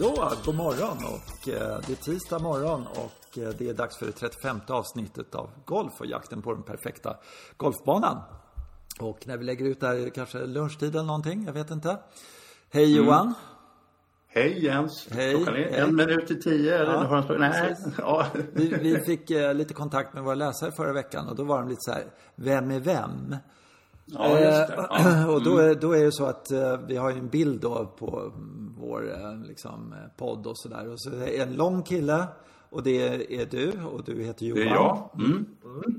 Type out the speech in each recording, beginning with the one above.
då, god morgon och eh, det är tisdag morgon och eh, det är dags för det 35 avsnittet av Golf och jakten på den perfekta golfbanan. Och när vi lägger ut det här kanske lunchtid eller någonting, jag vet inte. Hej Mm. Johan! Hej Jens! Hej, Klockan är hej. en minut i tio eller? Ja, Har slagit? Nej. Ja. Vi, vi fick eh, lite kontakt med våra läsare förra veckan och då var de lite så här, vem är vem? Ja, just det. Eh, Ja. Och då är, då är det så att eh, vi har ju en bild då på mm, vår eh, liksom, podd och sådär. Och så är det en lång kille och det är du och du heter Johan. Det är jag. Mm.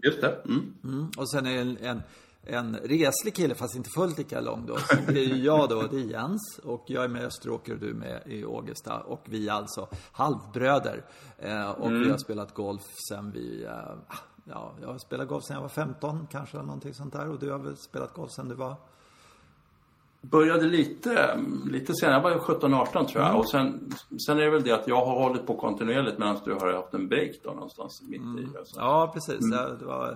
Just det. Mm. Mm. Och sen är det en, en, en reslig kille fast inte fullt lika lång då. Så det är ju jag då, det är Jens. Och jag är med i Österåker och du är med i Ågesta. Och vi är alltså halvbröder. Eh, och vi har spelat golf sen vi, eh, ja, jag har spelat golf sen jag var 15 kanske eller någonting sånt där. Och du har väl spelat golf sen du var? Började lite, lite senare, jag var 17-18 tror Mm. jag. Och sen, sen är det väl det att jag har hållit på kontinuerligt medan du har haft en break då någonstans mitt i. Alltså. Ja, precis. Ja, det var,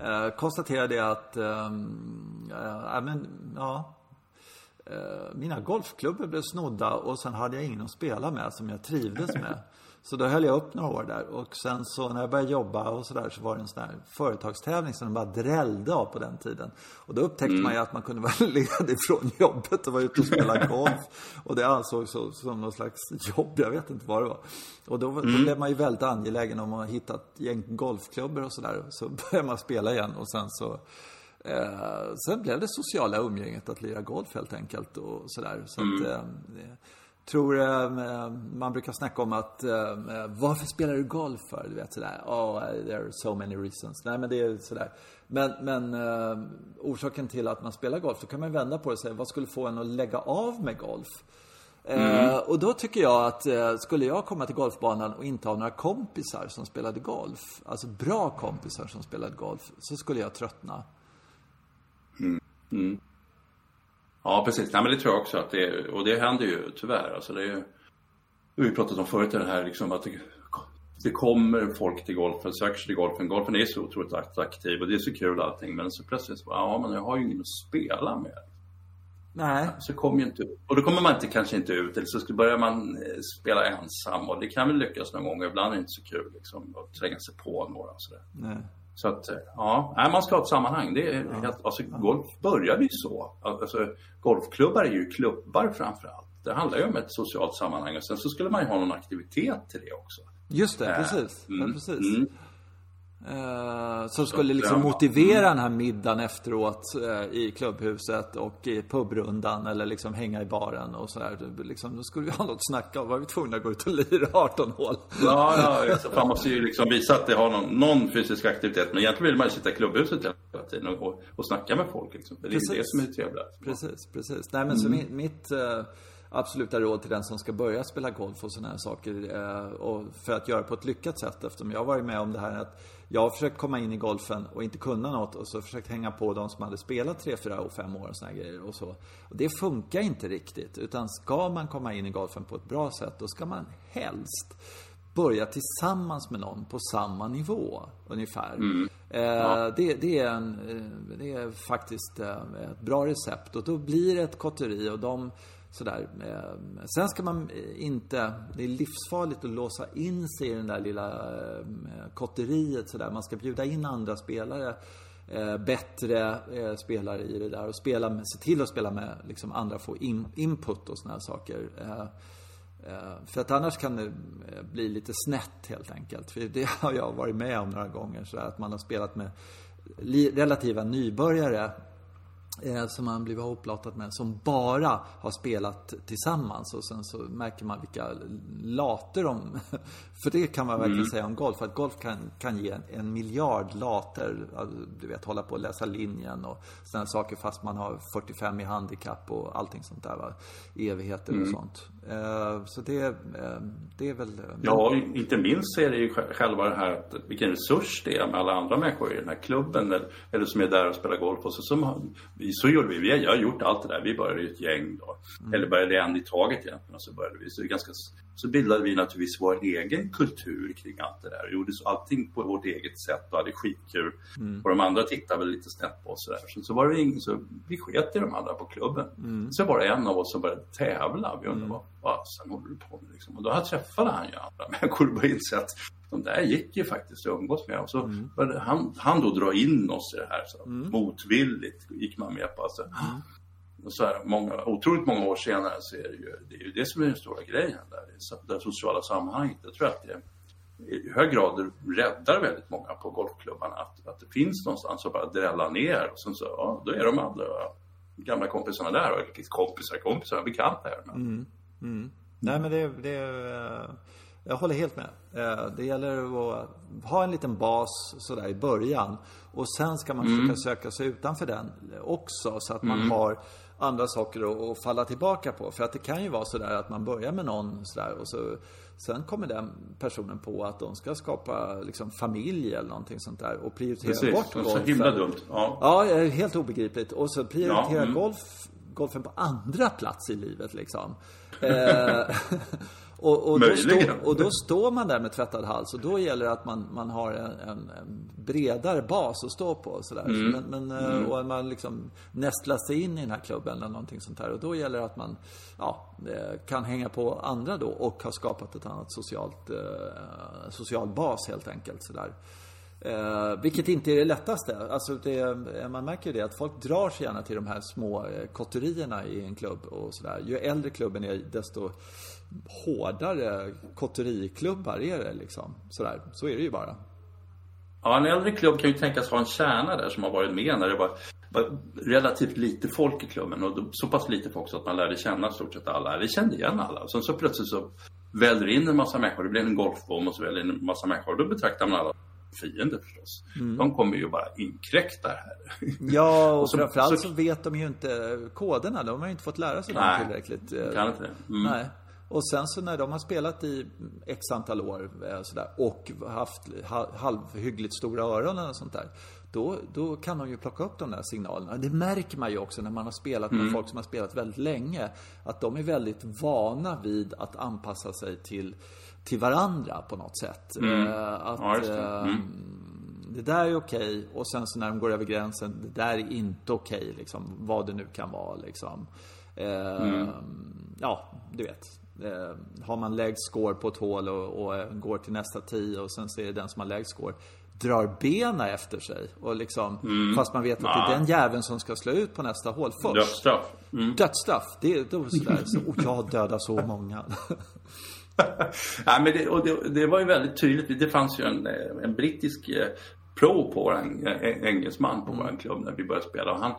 eh, konstaterade jag att, ehm, ja, men, ja. Eh, mina golfklubbor blev snodda och sen hade jag ingen att spela med som jag trivdes med. Så då höll jag upp några år där och sen så när jag började jobba och sådär så var det en sån här företagstävling som de bara drällde av på den tiden. Och då upptäckte man ju att man kunde vara ledig från jobbet och vara ute och spela golf. Och det ansågs så, som någon slags jobb, jag vet inte vad det var. Och då, då blev man ju väldigt angelägen om att hitta ett gäng golfklubbor och sådär. Så började man spela igen och sen så Eh, sen blev det sociala umgänget att lira golf helt enkelt och sådär. Så att, eh, tror eh, man brukar snacka om att eh, varför spelar du golf för? Du vet sådär, oh, there are so many reasons. Nej men det är sådär. Men, men eh, orsaken till att man spelar golf, då kan man vända på det och säga, vad skulle få en att lägga av med golf? Eh, och då tycker jag att skulle jag komma till golfbanan och inte ha några kompisar som spelade golf, alltså bra kompisar som spelade golf, så skulle jag tröttna. Ja, precis. Nej, men det tror jag också att det är, och det händer ju tyvärr. Alltså det är ju, det har vi pratat om förut det här liksom att det, det kommer folk till golfen, söker sig till golfen. Golfen är så otroligt attraktiv och det är så kul allting. Men så plötsligt så, ja men jag har ju ingen att spela med. Nej, Så kommer ju inte. Och då kommer man inte, kanske inte ut eller så börjar man eh, spela ensam och det kan väl lyckas någon gång. Ibland är det inte så kul liksom att tränga sig på några och sådär. nej. Så att, ja, man ska ha ett sammanhang. Det är helt, alltså, golf började ju så. Alltså, golfklubbar är ju klubbar framför allt. Det handlar ju om ett socialt sammanhang och sen så skulle man ju ha någon aktivitet till det också. Just det, precis. Ja, Mm, precis. mm. Eh, som skulle liksom motivera den här middagen efteråt eh, i klubbhuset och i pubrundan eller liksom hänga i baren och sådär. Liksom, då skulle vi ha något att snacka om. Var vi tvungna att gå ut och lira 18 hål. Ja, ja, så man måste ju liksom visa att det har någon, någon fysisk aktivitet. Men egentligen vill man ju sitta i klubbhuset hela tiden och, och, och snacka med folk. Liksom. Det är Precis. det som är trevligt. Precis, precis. Nej men så Mm. mitt, mitt eh, absoluta råd till den som ska börja spela golf och sådana här saker eh, och för att göra på ett lyckat sätt eftersom jag har varit med om det här att jag har försökt komma in i golfen och inte kunna något och så försökt hänga på de som hade spelat 3, 4 och 5 år och såna grejer och så. Och det funkar inte riktigt utan ska man komma in i golfen på ett bra sätt då ska man helst börja tillsammans med någon på samma nivå ungefär. Eh, det, det, är en, eh, det är faktiskt eh, ett bra recept och då blir det ett kotteri och de sådär. Ehm, sen ska man eh, inte, det är livsfarligt att låsa in sig i den där lilla ehm, kotteriet sådär. Man ska bjuda in andra spelare eh, bättre eh, spelare i det där och spela med, se till att spela med liksom andra, få in, input och såna här saker. För att annars kan det bli lite snett helt enkelt. För det har jag varit med om några gånger. Så att man har spelat med relativa nybörjare som man blivit hoplatad med. Som bara har spelat tillsammans. Och sen så märker man vilka later de... För det kan man verkligen säga om golf. Att golf kan, kan ge en, en miljard later. Du vet, hålla på och läsa linjen och sådana saker fast man har 45 i handikapp och allting sånt där. Va? Evigheter och sånt. Eh, Så det, eh, det är väl... eh, Ja, inte minst är det ju sj- själva det här att vilken resurs det är med alla andra människor i den här klubben eller, eller som är där och spelar golf. Och så, som, så gjorde vi. vi har, jag har gjort allt det där. Vi började i ett gäng då. Eller började en i taget egentligen och så började vi. Så det är ganska Så bildade vi naturligtvis vår egen kultur kring allt det där. Gjorde allting på vårt eget sätt och hade skitkul. Mm. Och de andra tittade väl lite snett på oss sådär. Så, så var det ingen, så vi sket i de andra på klubben. Mm. Så var det en av oss som började tävla. Vi undrade mm. vad fasen håller du på med liksom. Och då träffade han ju andra människor och började inse att de där gick ju faktiskt att umgås med. Och så mm. började han, han då dra in oss i det här. Så mm. Motvilligt gick man med på. Alltså. Mm så här, många, otroligt många år senare så är det ju det, är ju det som är den stora grejen där. Det sociala sammanhanget. Jag tror att det i hög grad räddar väldigt många på golfklubbarna. Att, att det finns någonstans att bara drälla ner och sen så, ja, då är de andra gamla kompisarna där och kompisar, kompisar, bekanta här. Mm, mm. Nej men det, det jag håller helt med. Eh, det gäller att ha en liten bas sådär i början. Och sen ska man mm. försöka söka sig utanför den också så att man mm. har andra saker att, falla tillbaka på. För att det kan ju vara sådär att man börjar med någon sådär och så Sen kommer den personen på att de ska skapa liksom familj eller någonting sånt där och prioritera Precis. bort golfen. Så himla dumt. Ja. ja, helt obegripligt. Och så prioritera ja, mm. golf, golfen på andra plats i livet liksom. eh, Och, och, då stå, och, då står man där med tvättad hals och då gäller det att man, man har en, en, en bredare bas att stå på. Sådär. Mm. Men, men, eh, mm. Och man liksom nästlar sig in i den här klubben eller någonting sånt här. Och då gäller det att man ja, eh, kan hänga på andra då och har skapat ett annat socialt, eh, social bas helt enkelt. Sådär. Eh, vilket inte är det lättaste. Alltså det, man märker ju det att folk drar sig gärna till de här små kotterierna i en klubb och sådär. Ju äldre klubben är desto hårdare kotteriklubbar är det liksom. Sådär. Så är det ju bara. Ja, en äldre klubb kan ju tänkas ha en kärna där som har varit med när det var, var relativt lite folk i klubben och så pass lite folk så att man lärde känna stort sett alla, eller kände igen alla. Och sen så plötsligt så väller in en massa människor, det blir en golfbom och så väller in en massa människor och då betraktar man alla fiender förstås. Mm. De kommer ju bara inkräkta här. Ja, och, och så, framförallt så, så, vet de ju inte koderna. De har ju inte fått lära sig dem tillräckligt. Kan inte. Mm. Nej. Och sen så när de har spelat i x antal år eh, sådär, och haft halvhyggligt stora öron eller sånt där. Då, då kan de ju plocka upp de där signalerna. Det märker man ju också när man har spelat med mm. folk som har spelat väldigt länge. Att de är väldigt vana vid att anpassa sig till, till varandra på något sätt. Mm. Uh, att, ja, det. Eh, mm. det. där är okej okay, och sen så när de går över gränsen, det där är inte okej okay, liksom. Vad det nu kan vara liksom. Uh, ja, du vet. Eh, har man lägst score på ett hål och, och, eh, går till nästa tio och sen så är det den som har lägst score drar bena efter sig. Och liksom, mm. Fast man vet att det är den jäveln som ska slå ut på nästa hål först. Dödsstraff. Mm. Dödsstraff. Det är då sådär. Så, och jag dödar så många. ja, men det, och det, det, var ju väldigt tydligt. Det fanns ju en, en brittisk eh, pro på våran, engelsman på mm. våran klubb när vi började spela. Och han,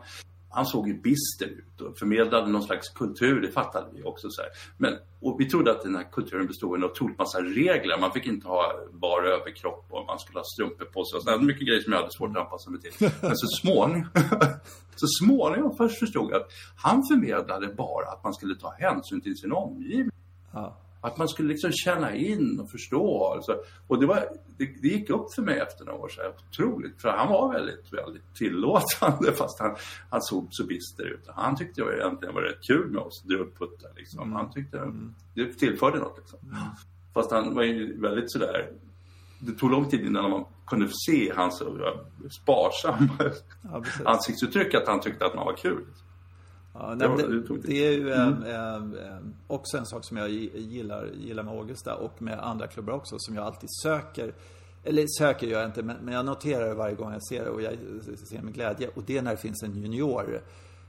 han såg ju bister ut och förmedlade någon slags kultur, det fattade vi också. Så här. Men, och vi trodde att den här kulturen bestod av en otroligt massa regler. Man fick inte ha bar överkropp och man skulle ha strumpor på sig. Och sådär. Mycket grejer som jag hade svårt att anpassa mig till. Men så småningom, så småningom först förstod jag att han förmedlade bara att man skulle ta hänsyn till sin omgivning. Ja. Att man skulle liksom känna in och förstå. Alltså. Och det, var, det, det, gick upp för mig efter några år. Så här, otroligt. För han var väldigt, väldigt tillåtande fast han, han såg så bister ut. Han tyckte det egentligen var rätt kul med oss drullputtar. Liksom. Mm. Han tyckte mm. det tillförde något. Liksom. Mm. Fast han var ju väldigt sådär det tog lång tid innan man kunde se hans sparsamma ja, ansiktsuttryck att han tyckte att man var kul. Ja, nej, det, det, är ju mm. eh, eh, också en sak som jag gillar, gillar med Augusta och med andra klubbar också som jag alltid söker. Eller söker gör jag inte, men, men jag noterar det varje gång jag ser det och jag ser med glädje. Och det är när det finns en junior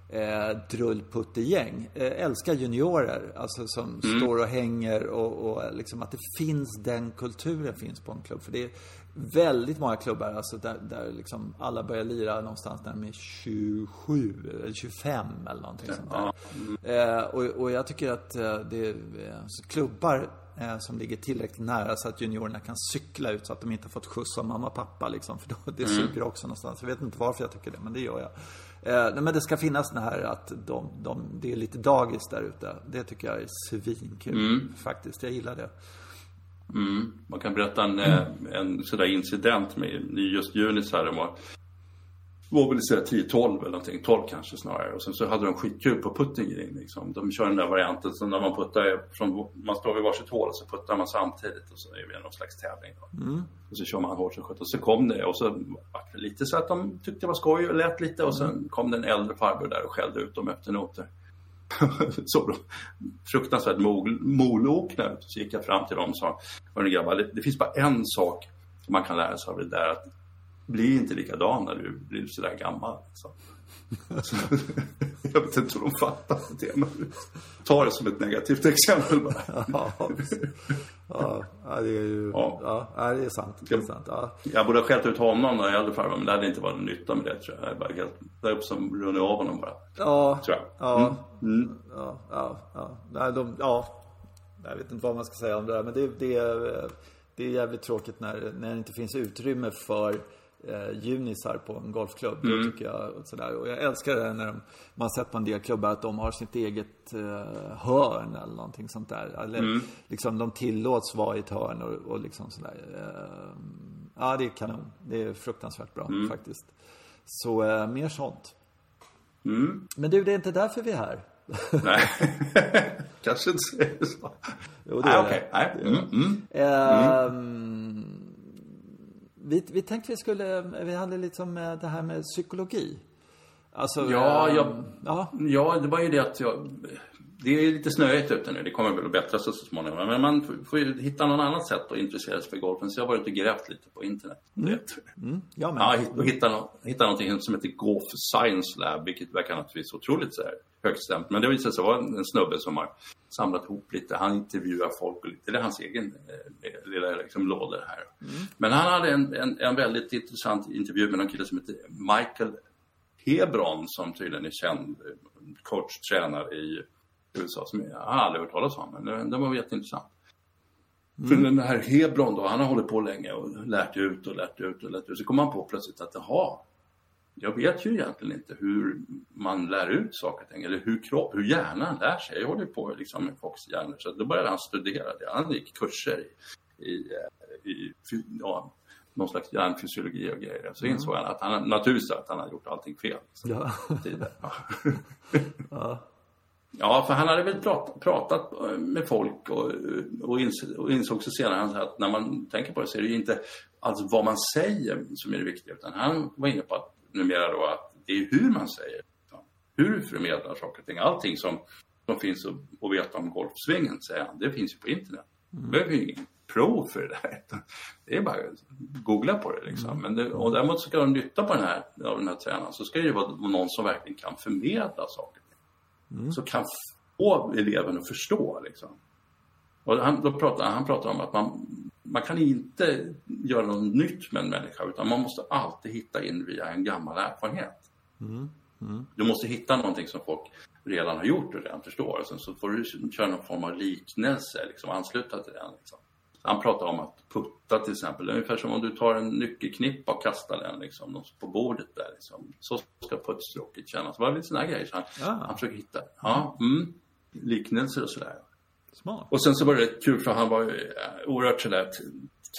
eh, drullputtegäng. Eh, älskar juniorer, alltså som mm. står och hänger och, och liksom att det finns den kulturen finns på en klubb. För det är väldigt många klubbar alltså där, där liksom alla börjar lira någonstans när de är 27 eller 25 eller någonting sånt där. Eh, och, och, jag tycker att eh, det är alltså, klubbar eh, som ligger tillräckligt nära så att juniorerna kan cykla ut så att de inte har fått skjuts av mamma och pappa liksom. För då, det mm. suger också någonstans. Jag vet inte varför jag tycker det, men det gör jag. Eh, men det ska finnas det här att de, de, det är lite dagis där ute. Det tycker jag är svinkul mm. faktiskt. Jag gillar det. Mm. Man kan berätta en, mm. en sådär incident med just Unis här. var väl sådär 10-12 eller någonting, 12 kanske snarare. Och sen så hade de skitkul på putting green liksom. De kör den där varianten så när man puttar från, man står vid varsitt hål och så puttar man samtidigt och så är det någon slags tävling då. Mm. Och så kör man hårt som sjutton. Och så kom det och så var det lite så att de tyckte det var skoj och lät lite och sen mm. kom det en äldre farbror där och skällde ut dem efter noter. så de fruktansvärt mol, molokna ut. Så gick jag fram till dem och sa, hörni grabbar, det, det finns bara en sak man kan lära sig av det där att bli inte likadan när du blir sådär gammal. Så. jag vet inte om de fattar det, men ta det som ett negativt exempel bara. ja, ja, det är ju, ja. ja, det är sant. Det är sant ja. Jag borde ha skällt ut honom när jag äldre farbror, men det hade inte varit någon nytta med det tror jag. Jag bara helt, det är upp som runnit av honom bara. Ja, tror jag. Ja, mm. Mm. ja, ja, ja. Nej, de, ja. Jag vet inte vad man ska säga om det där, men det, det, är, det är jävligt tråkigt när, när det inte finns utrymme för eh, junisar på en golfklubb. Mm. Det tycker jag. Och, sådär. och jag älskar det när de, man sett på en del klubbar att de har sitt eget eh, hörn eller någonting sånt där. Eller, mm. liksom, de tillåts vara i ett hörn och, och liksom sådär. Eh, ja, det är kanon. Det är fruktansvärt bra mm. faktiskt. Så eh, mer sånt. Mm. Men du, det är inte därför vi är här. Nej, kanske inte så. Jo, det är ah, okay. det. Mm, mm. Ehm, vi, vi tänkte vi skulle, vi hade liksom det här med psykologi. Alltså, ja, jag, ja. ja, det var ju det att jag, det är lite snöigt ute nu. Det kommer väl att bättra sig så småningom. Men man får ju hitta något annat sätt att intressera sig för golfen. Så jag har varit och grävt lite på internet. Mm. Mm. Ja, men. ja, och hitta, hitta någonting som heter Golf Science Lab. Vilket verkar naturligtvis otroligt så här högstämt. Men det visade sig vara en snubbe som har samlat ihop lite. Han intervjuar folk och lite. Det är hans egen eh, lilla liksom, låda här. Mm. Men han hade en, en, en, väldigt intressant intervju med en kille som heter Michael Hebron som tydligen är känd eh, coach, tränare i USA som jag har aldrig hört talas om. Men den var jätteintressant. Mm. För den här Hebron då, han har hållit på länge och lärt ut och lärt ut och lärt ut. Så kom han på plötsligt att jaha, jag vet ju egentligen inte hur man lär ut saker och ting eller hur, kropp, hur hjärnan lär sig. Jag håller på liksom med folks hjärnor så då började han studera det. Han gick kurser i, i, i ja, någon slags hjärnfysiologi och grejer. Så mm. insåg han att han naturligtvis att han hade gjort allting fel. Ja. ja. för han hade väl pratat, pratat med folk och, och, insåg, och insåg så senare att när man tänker på det så är det ju inte alltså vad man säger som är det viktiga utan han var inne på att numera då att det är hur man säger. Hur du förmedlar saker och ting. Allting som, som finns att, veta om golfsvingen, säger han, det finns ju på internet. Mm. Behöver ju ingen prov för det där. Det är bara att googla på det liksom. Mm. Men det, och däremot ska de nytta på den här, av den här tränaren så ska det ju vara någon som verkligen kan förmedla saker. Mm. Som kan få eleven att förstå liksom. Och han, då pratar, han pratar om att man, man kan inte göra något nytt med en människa utan man måste alltid hitta in via en gammal erfarenhet. Mm. Mm. Du måste hitta någonting som folk redan har gjort och redan förstår. Och sen så får du köra någon form av liknelse, liksom, ansluta till den. Liksom. Han pratar om att putta till exempel. Ungefär som om du tar en nyckelknippa och kastar den liksom, på bordet där. Liksom. Så ska puttstråket kännas. Det var lite sådana grejer. Så han, ah. han försöker hitta ja, mm, liknelser och sådär. Smart. Och sen så var det kul för han var eh, oerhört sådär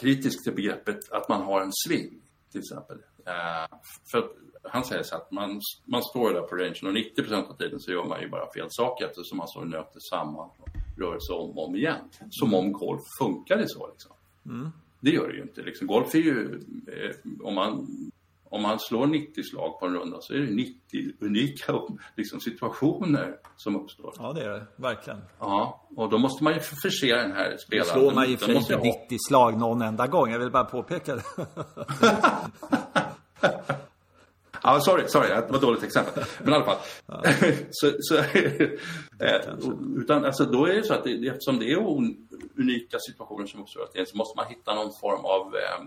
kritisk till begreppet att man har en sving till exempel. Uh, för han säger så att man, man står där på rangen och 90% av tiden så gör man ju bara fel saker eftersom man står och nöter samman och rör sig om och om igen. Som om golf funkade så liksom. Mm. Det gör det ju inte. Liksom. Golf är ju, eh, om man om man slår 90 slag på en runda så är det 90 unika liksom, situationer som uppstår. Ja, det är det. Verkligen. Ja, och då måste man ju förse den här spelaren. Nu slår man ju för inte 90 slag någon enda gång. Jag vill bara påpeka det. Ja, sorry, sorry, det var ett dåligt exempel. Men i alla fall. Ja. så, så, eh, utan, alltså, då är det så att det, eftersom det är unika situationer som uppstår så måste man hitta någon form av eh,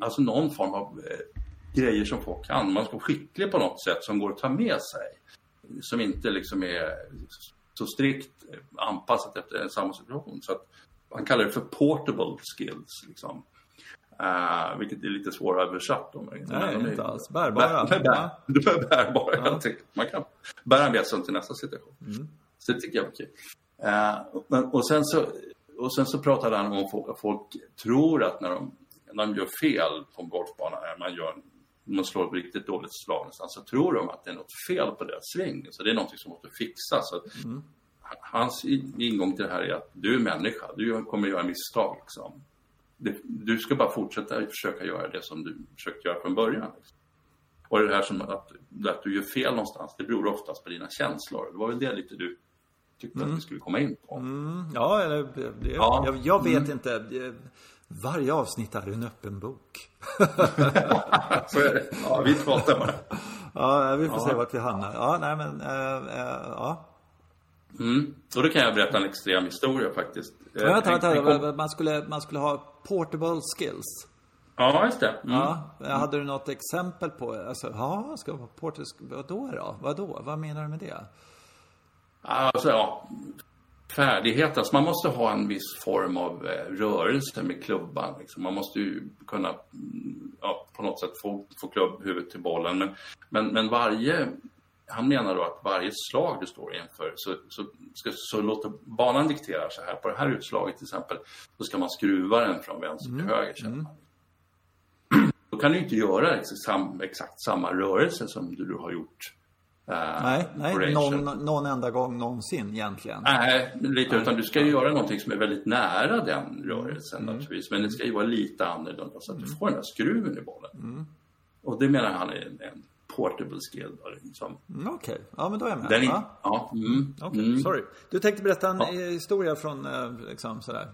alltså någon form av eh, grejer som folk kan. Man ska vara skicklig på något sätt som går att ta med sig. Som inte liksom är så strikt anpassat efter samma situation. Så att man kallar det för portable skills. Liksom. Uh, vilket är lite svåröversatt. Nej, de inte alls. Bärbara. Bär, bär, bär, bärbara, ja. jag Man kan bära med sig till nästa situation. Mm. Så det tycker jag var kul. Uh, och, sen så, och sen så pratade han om att folk tror att när de när de gör fel på en golfbana, när man gör man slår ett riktigt dåligt slag så tror de att det är något fel på deras sving. Så det är någonting som måste fixas. Mm. Hans ingång till det här är att du är människa, du kommer göra misstag. Liksom. Du ska bara fortsätta försöka göra det som du försökte göra från början. Liksom. Och det här som att, att du gör fel någonstans, det beror oftast på dina känslor. Det var väl det lite du tyckte att vi skulle komma in på. Mm, ja, eller det, Ja. Jag, jag vet inte. Varje avsnitt är en öppen bok. Så är det. Ja, vi pratar bara. Ja, vi får se vart vi hamnar. Ja, nej men, eh, eh, ja. Mm. Och då kan jag berätta en extrem historia faktiskt. Men vänta, vänta, vänta. Man skulle, man skulle ha portable skills. Ja, just det. Mm. Ja, hade du något exempel på, alltså, ja, ska vara portable, vadå då? Vadå? Vad menar du med det? Alltså, ja. Färdighet, alltså man måste ha en viss form av eh, rörelse med klubban. Liksom. Man måste ju kunna mm, ja, på något sätt få, få klubbhuvudet till bollen. Men, men, men varje, han menar då att varje slag du står inför så, så, ska, så låter banan diktera så här. På det här utslaget till exempel så ska man skruva den från vänster till höger. känner man. Då kan du inte göra exakt, sam, exakt samma rörelse som du, du har gjort. Eh, Nej, nej någon, någon enda gång någonsin egentligen. Nej, lite utan du ska ju göra någonting som är väldigt nära den rörelsen Mm. naturligtvis. Men det ska ju vara lite annorlunda så att du får den där skruven i bollen. Och det menar han är en, en portable skill. Liksom. Mm, Okej, ja men då är jag med. Den är, ja. ja, mm, Okej, mm. sorry. Du tänkte berätta en Ja. historia från, eh, liksom sådär.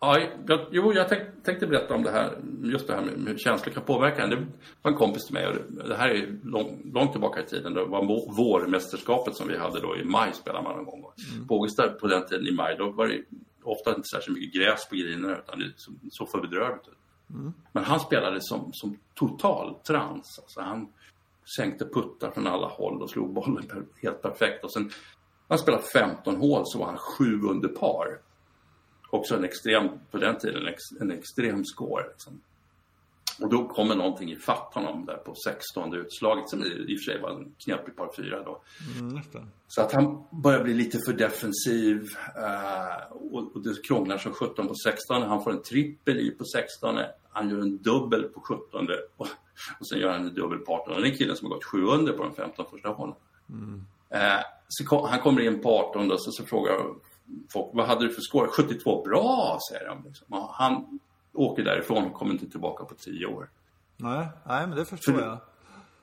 Ja, jag, jo, jag tänk, tänkte berätta om det här, just det här med hur känslor kan påverka en. Det var en kompis till mig och det, det här är lång, långt tillbaka i tiden. Det var vårmästerskapet som vi hade då i maj spelade man en gång. Mm. På Ågesta på den tiden i maj, då var det ofta inte särskilt mycket gräs på grinerna utan det så, så för bedrövligt ut. Men han spelade som, som total trans. Alltså han sänkte puttar från alla håll och slog bollen per, helt perfekt. Och sen, han spelade 15 hål så var han sju under par också en extrem, på den tiden, en, ex, en extrem score. Liksom. Och då kommer någonting i fatt honom där på 16 utslaget som i och för sig var en knepig par fyra då. Mm. Så att han börjar bli lite för defensiv eh, och, och det krånglar som 17 på 16. Han får en trippel i på 16. Han gör en dubbel på 17 och, och sen gör han en dubbel på 18. Det är en kille som har gått 7 under på de 15 första hålen. Eh, så kom, han kommer in på 18 och så, så frågar folk, vad hade du för score? 72, bra säger de. Liksom. Han åker därifrån och kommer inte tillbaka på 10 år. Nej, nej, men det förstår För- jag.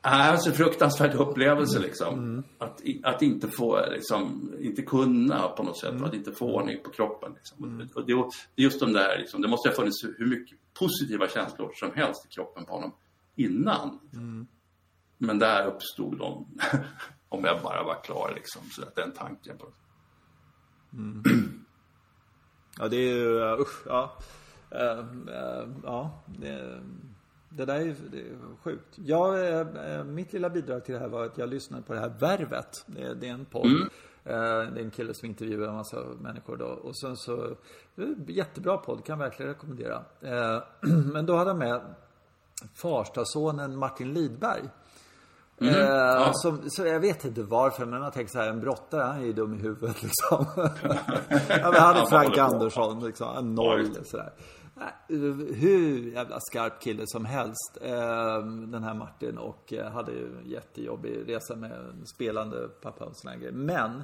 Alltså fruktansvärd upplevelse liksom. Att, i- att inte få, liksom, inte kunna på något sätt, att inte få ordning på kroppen. Liksom. Och det, det är just de där, liksom, det måste ha funnits hur mycket positiva känslor som helst i kroppen på honom innan. Men där uppstod de, om jag bara var klar liksom, så att den tanken. På. Ja, det är ju, uh, usch, ja. Eh, eh, ja, det, det där är ju det är sjukt. Jag, eh, eh, mitt lilla bidrag till det här var att jag lyssnade på det här Värvet. Det, är- det är en podd. Mm. Det är en kille som intervjuar en massa människor då. Och sen så, jättebra podd, kan jag verkligen rekommendera. Men då hade han med Farstasonen Martin Lidberg. Eh, som, så jag vet inte varför, men jag tänker så här, en brottare, han är ju dum i huvudet liksom. ja, men han är Frank. Andersson, liksom, en Ja, noll sådär. Nej, Hur jävla skarp kille som helst, eh, den här Martin. Och eh, hade ju en jättejobbig resa med spelande pappa och sådana grejer. Men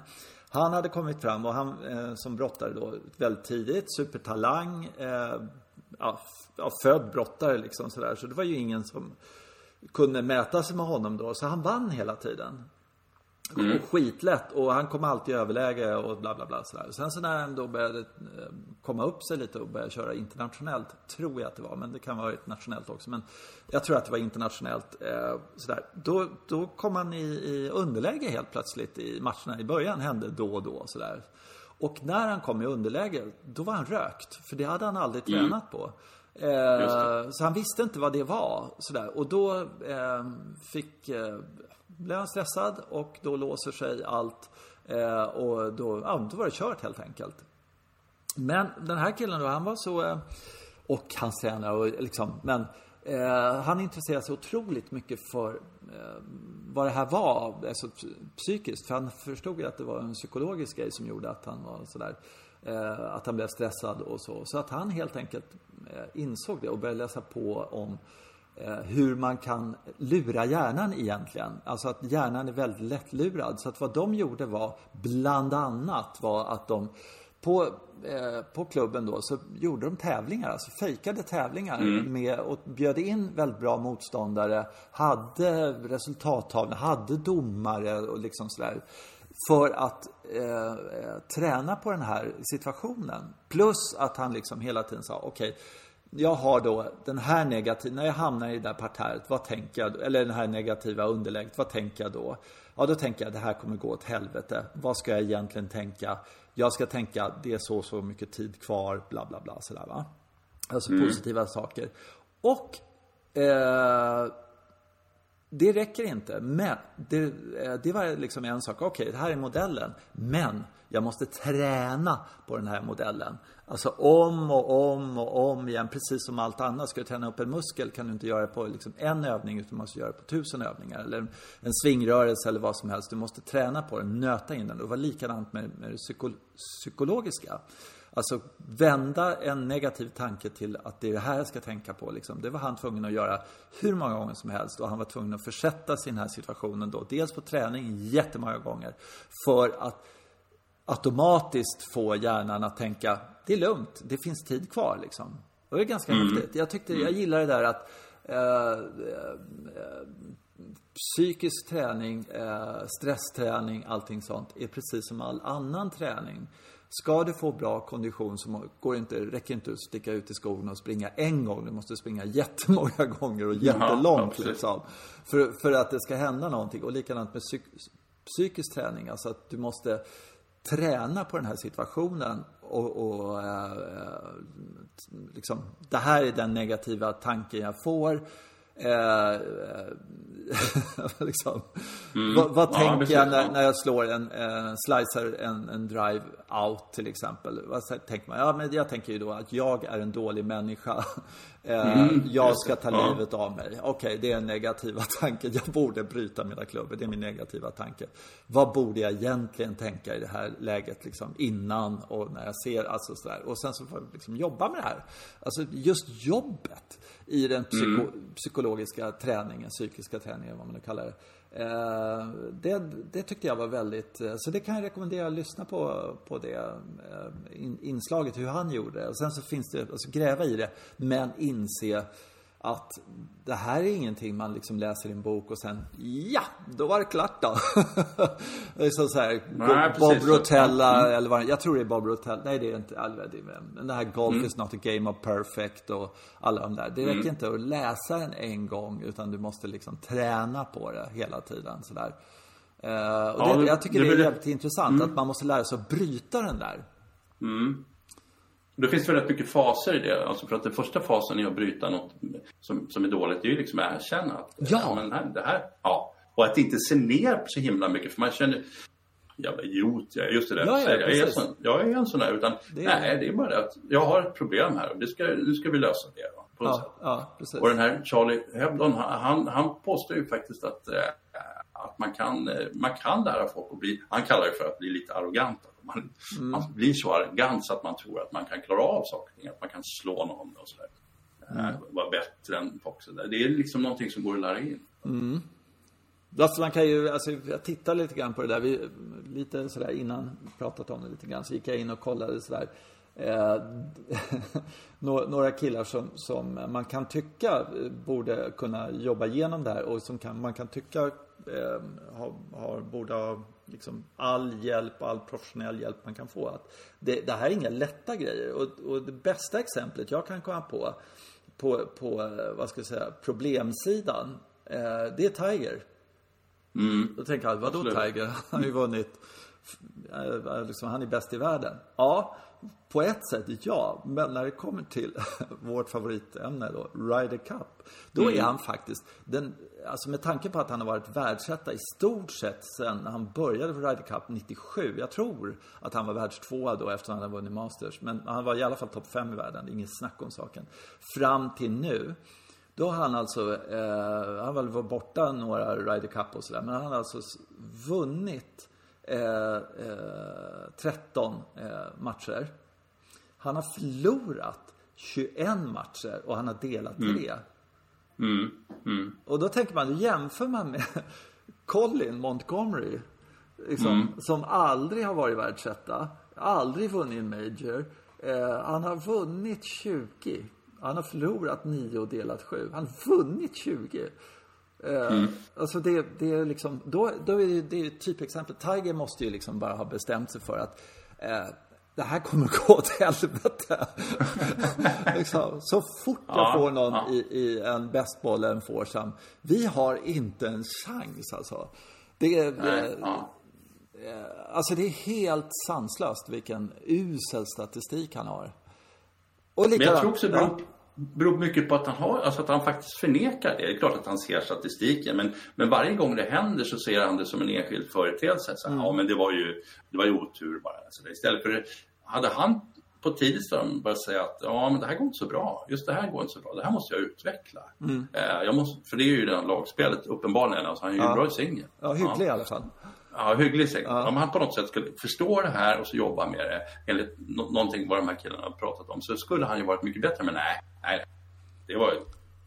han hade kommit fram och han eh, som brottare då väldigt tidigt, supertalang. Eh, ja, ja, född brottare liksom sådär. Så det var ju ingen som kunde mäta sig med honom då. Så han vann hela tiden. Och skitlätt och han kom alltid i överläge och bla bla bla sådär. Sen så när han då började eh, komma upp sig lite och började köra internationellt, tror jag att det var, men det kan vara nationellt också. Men jag tror att det var internationellt. Eh, sådär. Då, då kom han i, i underläge helt plötsligt i matcherna i början, hände då och då sådär. Och när han kom i underläge, då var han rökt. För det hade han aldrig tränat på. Eh, så han visste inte vad det var. Sådär. Och då eh, fick, eh, blev han stressad och då låser sig allt. Eh, och då, ja, då var det kört helt enkelt. Men den här killen då, han var så... eh, Och hans tränare och liksom, men eh, han intresserade sig otroligt mycket för eh, vad det här var, alltså psykiskt. För han förstod ju att det var en psykologisk grej som gjorde att han var sådär. Eh, att han blev stressad och så. Så att han helt enkelt eh, insåg det och började läsa på om eh, hur man kan lura hjärnan egentligen. Alltså att hjärnan är väldigt lättlurad. Så att vad de gjorde var, bland annat, var att de på, eh, på klubben då så gjorde de tävlingar, alltså fejkade tävlingar med och bjöd in väldigt bra motståndare, hade resultattavlor, hade domare och liksom sådär. För att eh, eh, träna på den här situationen. Plus att han liksom hela tiden sa, okej, jag har då den här negativa, när jag hamnar i det där parterret, vad tänker jag, eller det här negativa underläget, vad tänker jag då? Ja, då tänker jag det här kommer gå åt helvete. Vad ska jag egentligen tänka? Jag ska tänka det är så så mycket tid kvar, bla bla bla sådär va. Alltså positiva saker. Och eh, det räcker inte. Men det, eh, det var liksom en sak. Okej, det här är modellen. Men jag måste träna på den här modellen. Alltså om och om och om igen. Precis som allt annat. Ska du träna upp en muskel kan du inte göra det på liksom en övning. Utan du måste göra det på tusen övningar. Eller en svingrörelse eller vad som helst. Du måste träna på den, nöta in den. Och det var likadant med, med det psyko, psykologiska. Alltså vända en negativ tanke till att det är det här jag ska tänka på. Liksom. Det var han tvungen att göra hur många gånger som helst. Och han var tvungen att försätta sig i den här situationen då. Dels på träning jättemånga gånger. För att automatiskt få hjärnan att tänka, det är lugnt, det finns tid kvar liksom. Det är ganska mm. häftigt. Jag tyckte, jag gillar det där att eh, eh, psykisk träning, eh, stressträning, allting sånt är precis som all annan träning. Ska du få bra kondition så går inte, räcker inte att sticka ut i skogen och springa en gång. Du måste springa jättemånga gånger och jättelångt ja, liksom. För, för att det ska hända någonting. Och likadant med psyk, psykisk träning. Alltså att du måste träna på den här situationen och, och äh, liksom, det här är den negativa tanken jag får. Äh, liksom. mm. Vad, vad ja, tänker jag när, när, jag slår en, en slicer, en, en drive out till exempel? Vad tänker man? Ja, men jag tänker ju då att jag är en dålig människa. Eh, mm, jag ska ta ja. livet av mig. Okej, okay, det är negativa tanken. Jag borde bryta mina klubbor. Det är min negativa tanke. Vad borde jag egentligen tänka i det här läget liksom innan och när jag ser, alltså sådär. Och sen så får jag liksom jobba med det här. Alltså just jobbet i den psyko mm. psykologiska träningen, psykiska träningen, vad man nu kallar det. Eh, det, det, tyckte jag var väldigt, eh, så det kan jag rekommendera att lyssna på, på det eh, inslaget, hur han gjorde. Och sen så finns det, alltså gräva i det, men inse att det här är ingenting man liksom läser i en bok och sen, ja, då var det klart då. det är så, så här, Nej, Bob Rotella mm. eller vad jag tror det är Bob Rotella, nej det är inte, men det här Golf mm. is not a game of perfect och alla de där. Det räcker mm. inte att läsa den en gång utan du måste liksom träna på det hela tiden sådär. Uh, och ja, det, jag tycker det, det är jävligt intressant mm. att man måste lära sig att bryta den där. Det finns väl rätt mycket faser i det. Alltså för att den första fasen är att bryta något som, som är dåligt. Det är ju liksom att erkänna att ja. men här, det här, ja. Och att inte se ner så himla mycket. För man känner, jävla idiot jag är. Just det där. Ja, ja, jag, är sån, jag är en sån där. Utan det är... nej, det är bara det att jag har ett problem här och det ska, nu ska vi lösa det. Då, på ja, ja, precis. Och den här Charlie Hebdon, han, han påstår ju faktiskt att, äh, att man, kan, eh, man kan lära folk att bli, han kallar det för att bli lite arrogant. Man, mm. man blir så arrogant så att man tror att man kan klara av saker att man kan slå någon och sådär. Mm. Vara bättre än där. Det är liksom någonting som går att lära in. Mm. Alltså man kan ju, alltså jag tittar lite grann på det där. Vi, lite sådär innan pratat om det lite grann så gick jag in och kollade sådär. Eh, några killar som, som man kan tycka borde kunna jobba igenom det här och som kan, man kan tycka eh, har, har, borde ha liksom all hjälp, all professionell hjälp man kan få. Att det, det här är inga lätta grejer. Och, och, det bästa exemplet jag kan komma på, på, på vad ska jag säga, problemsidan, eh, det är Tiger. Mm. Då tänker jag, vadå Absolut. Tiger? Han har ju vunnit, eh, liksom, han är bäst i världen. Ja, på ett sätt, ja. Men när det kommer till vårt favoritämne då, Ryder Cup. Då mm. är han faktiskt den, alltså med tanke på att han har varit världsetta i stort sett sen han började för Ryder Cup 97. Jag tror att han var världstvåa då efter att han hade vunnit Masters. Men han var i alla fall topp fem i världen, inget snack om saken. Fram till nu. Då har han alltså, eh, han var borta några Ryder Cup och sådär. Men han har alltså vunnit 13 eh, matcher. Han har förlorat 21 matcher och han har delat tre. Mm. Mm. Mm. Och då tänker man, jämför man med Colin Montgomery. Liksom, Mm. Som aldrig har varit världsetta. Aldrig vunnit en Major. Eh, han har vunnit 20. Han har förlorat 9 och delat 7. Han har vunnit 20. Eh, Alltså det, det är liksom, då, då är det, det är typexempel. Tiger måste ju liksom bara ha bestämt sig för att eh, det här kommer gå åt helvete. liksom, så fort jag Ja, får någon ja. i, i en bästboll eller en foursome. Vi har inte en chans alltså. Det är, Nej, eh, ja. alltså det är helt sanslöst vilken usel statistik han har. Och Men jag likadant- tror också det ja. beror, beror mycket på att han, har, alltså att han faktiskt förnekar det. Det är klart att han ser statistiken, men, men varje gång det händer så ser han det som en enskild företeelse. Så, Mm. Ja, men det var ju, det var ju otur bara. Så det, istället för, hade han på tidigt stadium börjat säga att ja, men det här går inte så bra. Just det här går inte så bra. Det här måste jag utveckla. Mm. Eh, jag måste, för det är ju det lagspelet uppenbarligen. Alltså, han är ju Ja. bra i singel. Ja, hygglig i alla fall. Ja, hygglig säkert. Om han på något sätt skulle förstå det här och så jobba med det enligt nå- någonting vad de här killarna har pratat om så skulle han ju varit mycket bättre. Men nej, nej. Det var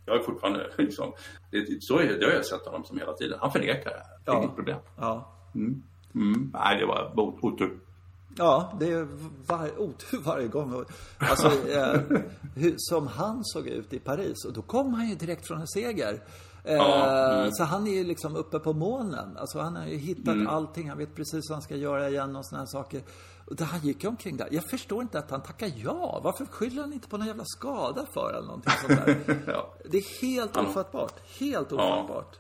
jag är fortfarande liksom, det, så är, det har jag sett honom som hela tiden. Han förnekar det här. Det är Ja. inget problem. Ja. Mm. Nej, det var ot- otur. Ja, det är var, otur varje gång. Alltså, eh, hur, som han såg ut i Paris. Och då kom han ju direkt från en seger. Eh, Ja, mm. Så han är ju liksom uppe på molnen. Alltså han har ju hittat Mm. allting. Han vet precis vad han ska göra igen och här saker. Och där han gick ju omkring där. Jag förstår inte att han tackar ja. Varför skyller han inte på någon jävla skada för eller någonting sånt där? Ja. Det är helt ofattbart. Helt ofattbart.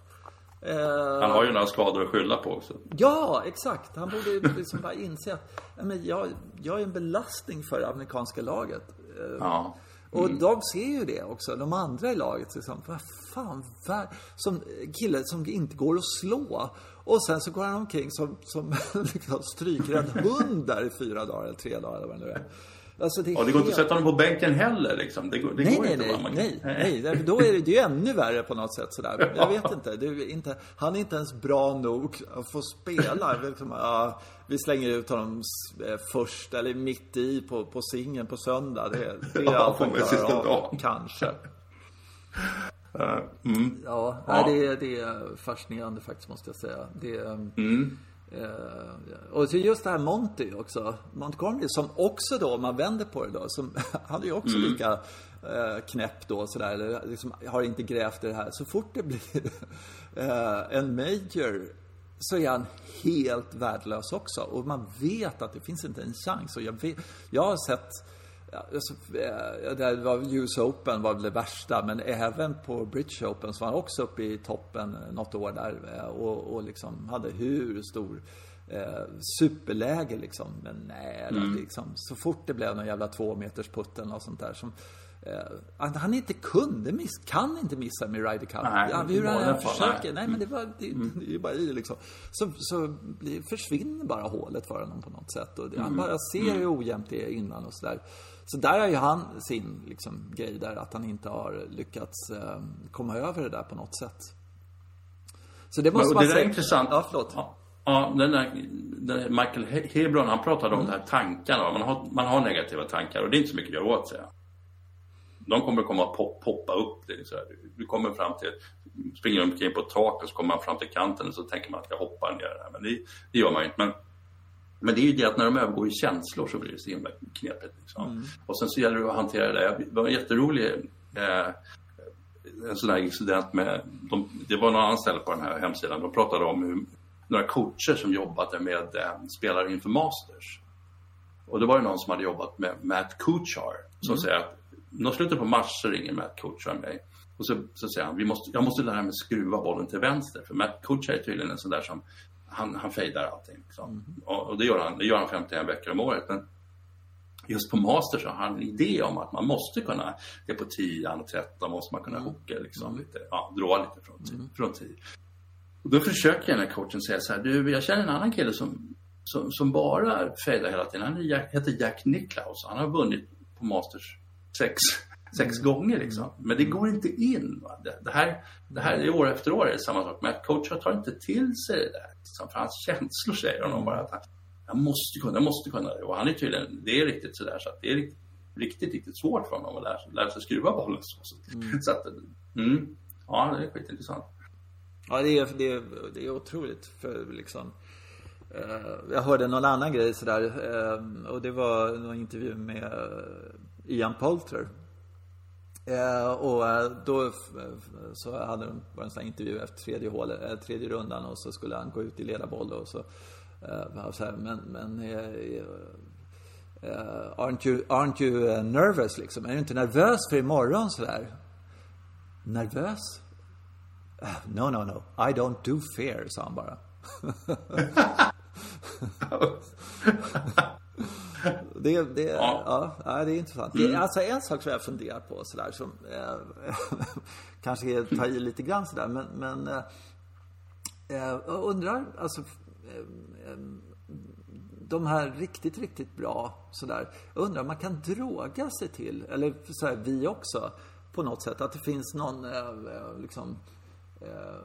Eh, Han har ju några skador att skylla på också. Ja, exakt. Han borde ju liksom bara inse att ja, men jag, jag är en belastning för det amerikanska laget. Eh, Ja. Och de ser ju det också, de andra i laget. Liksom, vad fan, vad, som kille som inte går att slå. Och sen så går han omkring som, som liksom strykrädd hund där i fyra dagar eller tre dagar eller vad det nu är. Alltså, det, är Och det går inte helt- att sätta honom på bänken heller liksom. Det går, det Nej, går nej, inte. nej? Man nej, nej. Därför Då är det, det är ju ännu värre på något sätt sådär. Jag vet inte. Det är inte. Han är inte ens bra nog att få spela. Liksom, ja, vi slänger ut honom eh, först eller mitt i på, på singeln på söndag. Det, det är Ja, allt han sista klarar av. Kanske. Eh, mm. Ja, Ja. Nej, det, det är fascinerande faktiskt måste jag säga. Det, Mm. Eh, och så just det här Monty också. Montgomery som också då, om man vänder på det då, som, han är ju också lika eh, knäpp då sådär, eller liksom, har inte grävt i det här. Så fort det blir eh, en major så är han helt värdelös också. Och man vet att det finns inte en chans. Och jag, vet, jag har sett alltså, eh, det var US Open var det värsta, men även på British Open så var han också uppe i toppen eh, något år där eh, och, och liksom hade hur stor eh, superläge liksom. Men nej, Mm. liksom, så fort det blev någon jävla två meters putt eller något sånt där som eh, han inte kunde miss, kan inte missa med Ryder Cup. Nej, ja, hur han än försöker. nej. Mm. Men det, var, det, det är ju bara i liksom. Så, så försvinner bara hålet för honom på något sätt. Och det, Mm. Han bara ser hur ojämnt det är innan och sådär. Så där har ju han sin liksom, grej där, att han inte har lyckats eh, komma över det där på något sätt. Så det måste Men man det där är säga. intressant. Ja, förlåt. Ja, ja den där, den där Michael He- Hebron, han pratade om de här tankarna. Man har, man har negativa tankar och det är inte så mycket att göra åt sig. De kommer komma att pop, poppa upp. Det, så här. Du kommer fram till, springer omkring på ett tak och så kommer man fram till kanten och så tänker man att jag hoppar ner där. Men det, det gör man ju inte. Men, men det är ju det att när de övergår i känslor så blir det så himla knepigt. Liksom. Och sen så gäller det att hantera det. Det var en jätterolig eh, en sån här incident med, de, det var några anställda på den här hemsidan, de pratade om hur, några coacher som jobbade med eh, spelare inför Masters. Och det var det någon som hade jobbat med Matt Kuchar som säger att när slutet på mars så ringer Matt Kuchar mig. Och så, så säger han, Vi måste, jag måste lära mig skruva bollen till vänster. För Matt Kuchar är tydligen en sån där som, han, han fejdar allting. Liksom. Och, och det gör han, det gör han 51 veckor om året. Men just på Masters så har han en idé om att man måste kunna, det är på 10 och 13 måste man kunna hooka liksom lite, ja, dra lite från 10. Från 10. Och då försöker den här coachen säga så här, du, jag känner en annan kille som, som, som bara fejdar hela tiden. Han Jack, heter Jack Nicklaus. Han har vunnit på Masters sex, sex gånger liksom. Men det går inte in. Det, det, här, det här är år efter år är det samma sak. Men att coachen tar inte till sig det där. Liksom, för hans känslor säger honom bara att han, jag måste kunna, jag måste kunna det. Och han är tydligen, det är riktigt sådär så att det är riktigt, riktigt, riktigt svårt för honom att lära, sig- lära sig skruva bollen så. så, så att, mm. ja, det är skitintressant. Ja, det är, det är, det är otroligt. För liksom, eh, jag hörde någon annan grej sådär. Eh, och det var någon intervju med eh, Ian Poulter. Eh, och eh, då eh, eh, så hade de bara en sån här intervju efter tredje, hål, eh, tredje rundan och så skulle han gå ut i ledarboll och så. Eh, så här, men men aren't, you, aren't you nervous liksom? Är du inte nervös för imorgon sådär? Nervös? No, no, no. I don't do fear, sa han bara. det, det, ja. ja. det är intressant. Mm. Det alltså en sak som jag funderar på sådär som eh, kanske tar i lite grann sådär men, men eh, jag undrar alltså eh, de här riktigt, riktigt bra sådär. Jag undrar om man kan droga sig till, eller så här, vi också, på något sätt. Att det finns någon eh, eh liksom eh,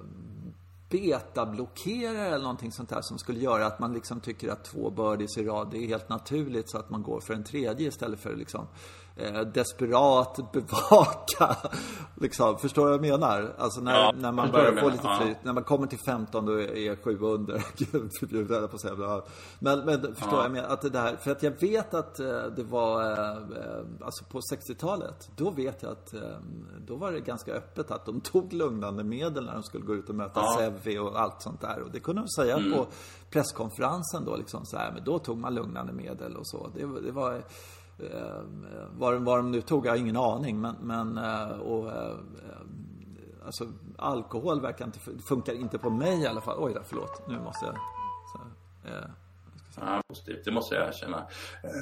betablockerare eller någonting sånt där som skulle göra att man liksom tycker att två birdies i rad det är helt naturligt så att man går för en tredje istället för liksom eh, desperat bevaka. liksom, förstår du vad jag menar? Alltså när, ja, när man börjar få lite flyt. Ja. När man kommer till 15 då är 7 under. Gud förbjude, på att säga. Men, men förstår ja. jag menar? Att det här, för att jag vet att eh, det var, eh, eh, alltså på 60-talet, då vet jag att då var det ganska öppet att de tog lugnande medel när de skulle gå ut och möta ja. Sevi och allt sånt där. Och det kunde de säga mm. på presskonferensen då liksom så här, men då tog man lugnande medel och så. Det, det var Eh, var, var de nu tog jag ingen aning men, men eh, och, eh, alltså alkohol verkar inte, funkar inte på mig i alla fall. Oj då, förlåt. Nu måste jag... Så, eh, Ja, positivt, det måste jag erkänna.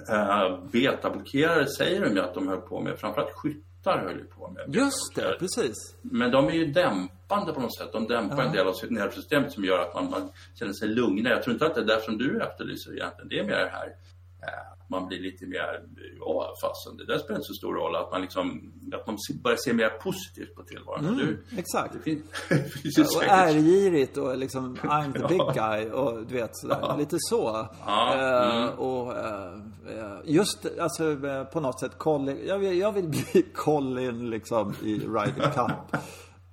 Uh, betablockerare säger de ju att de höll på med, framförallt skyttar höll ju på med. Just det, precis. Men de är ju dämpande på något sätt. De dämpar ja. en del av nervsystemet som gör att man, man, känner sig lugnare. Jag tror inte att det är där som du efterlyser egentligen. Det är mer det här man blir lite mer, ja fasen det där spelar inte så stor roll. Att man liksom, att man börjar se mer positivt på tillvaron. Mm, du, exakt. Det finns, det finns och ärgirigt och liksom I'm the big guy och du vet sådär. Ja. Lite så. Ja, uh, mm. Och uh, just alltså på något sätt Colin, jag vill, jag vill bli Colin liksom i Ryder Cup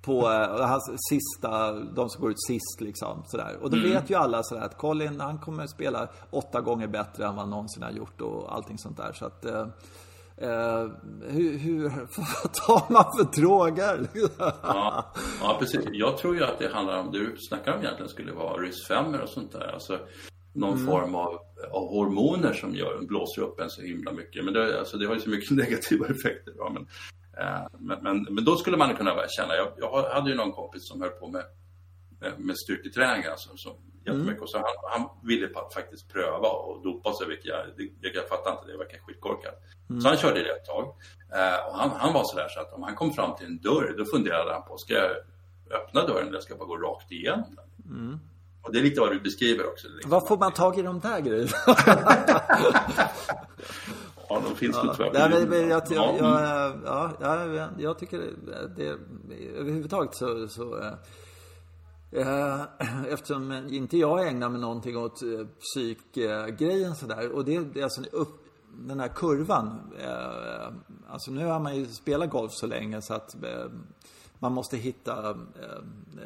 på uh, hans sista, de som går ut sist liksom. Sådär. Och då mm. vet ju alla sådär att Colin, han kommer spela åtta gånger bättre än vad han någonsin har gjort och allting sånt där. Så att, uh, uh, hur, hur vad tar man för droger? ja, ja, precis. Jag tror ju att det handlar om, du snackar om egentligen skulle vara rys och sånt där. Alltså någon mm. form av, av, hormoner som gör, blåser upp en så himla mycket. Men det, alltså, det har ju så mycket negativa effekter. Ja, men Eh, men, men, men, då skulle man kunna känna, jag, jag hade ju någon kompis som höll på med, med styrketräning alltså, så jättemycket. Mm. Och så han, han ville faktiskt pröva och dopa sig, vilket jag, det, jag fattar inte, det verkar skitkorkat. Mm. Så han körde det ett tag. Eh, och han, han var sådär så att om han kom fram till en dörr, då funderade han på, ska jag öppna dörren eller ska jag bara gå rakt igenom den? Mm. Och det är lite vad du beskriver också. Liksom. Vad får man tag i de där grejerna? Ja, de finns ja. tror jag. Nej, men, jag, jag, jag, ja, ja, jag tycker det, överhuvudtaget så, så eh, eftersom inte jag ägnar mig någonting åt eh, psykgrejen sådär. Och det, det är alltså upp, den här kurvan. Eh, alltså nu har man ju spelat golf så länge så att eh, man måste hitta, eh,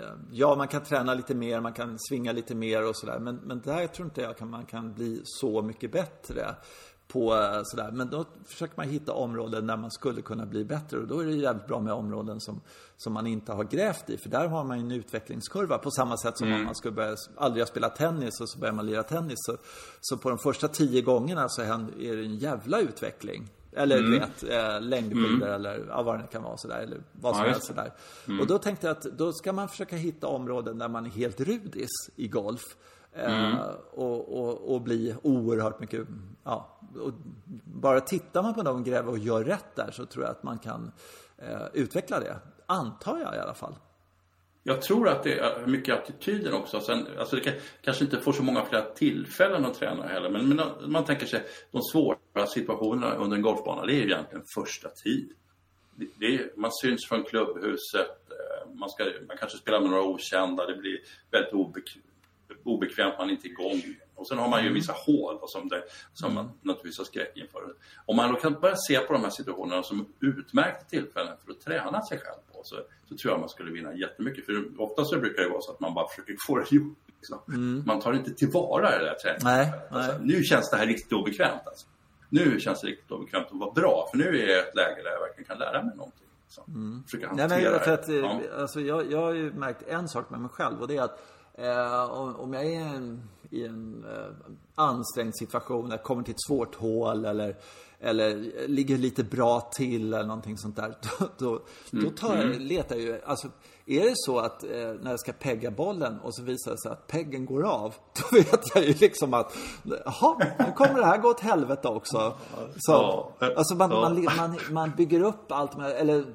eh, ja man kan träna lite mer, man kan svinga lite mer och sådär. Men, men där tror inte jag att man kan bli så mycket bättre på eh, sådär. Men då försöker man hitta områden där man skulle kunna bli bättre och då är det jävligt bra med områden som, som man inte har grävt i. För där har man ju en utvecklingskurva på samma sätt som mm. om man skulle börja, aldrig ha spelat tennis och så börjar man lira tennis. Så, så på de första tio gångerna så är det en jävla utveckling. Eller mm. du vet, eh, längdskidor mm. eller ja, vad det kan vara sådär. Eller vad som ja, helst sådär. Mm. Och då tänkte jag att då ska man försöka hitta områden där man är helt rudis i golf. Mm. Eh, och, och, och bli oerhört mycket, ja, och bara tittar man på dem, gräver och gör rätt där så tror jag att man kan eh, utveckla det. Antar jag i alla fall. Jag tror att det är mycket attityden också. Sen, alltså det kan, kanske inte får så många fler tillfällen att träna heller. Men, men man tänker sig de svåra situationerna under en golfbana, det är ju egentligen första tid. Det, det man syns från klubbhuset, eh, man, ska, man kanske spelar med några okända, det blir väldigt obekvämt obekvämt, man är inte igång. Och sen har man ju vissa hål som, det, som man naturligtvis har skräck inför. Om man då kan börja se på de här situationerna som utmärkta tillfällen för att träna sig själv på så, så tror jag man skulle vinna jättemycket. För ofta så brukar det vara så att man bara försöker få det gjort. Liksom. Man tar inte tillvara det där. Nej, Alltså, nu känns det här riktigt obekvämt. Alltså. Nu känns det riktigt obekvämt att vara bra. För nu är jag i ett läge där jag verkligen kan lära mig någonting. Liksom. Försöka Nej, men för att, det. eh, Ja. alltså, jag, jag har ju märkt en sak med mig själv och det är att eh, om, om jag är en, i en eh, ansträngd situation, jag kommer till ett svårt hål eller, eller ligger lite bra till eller någonting sånt där. Då, då, då tar jag, letar jag ju, alltså är det så att eh, när jag ska pegga bollen och så visar det sig att peggen går av, då vet jag ju liksom att, jaha, nu kommer det här gå åt helvete också. Så, alltså man, man, man, man bygger upp allt med, eller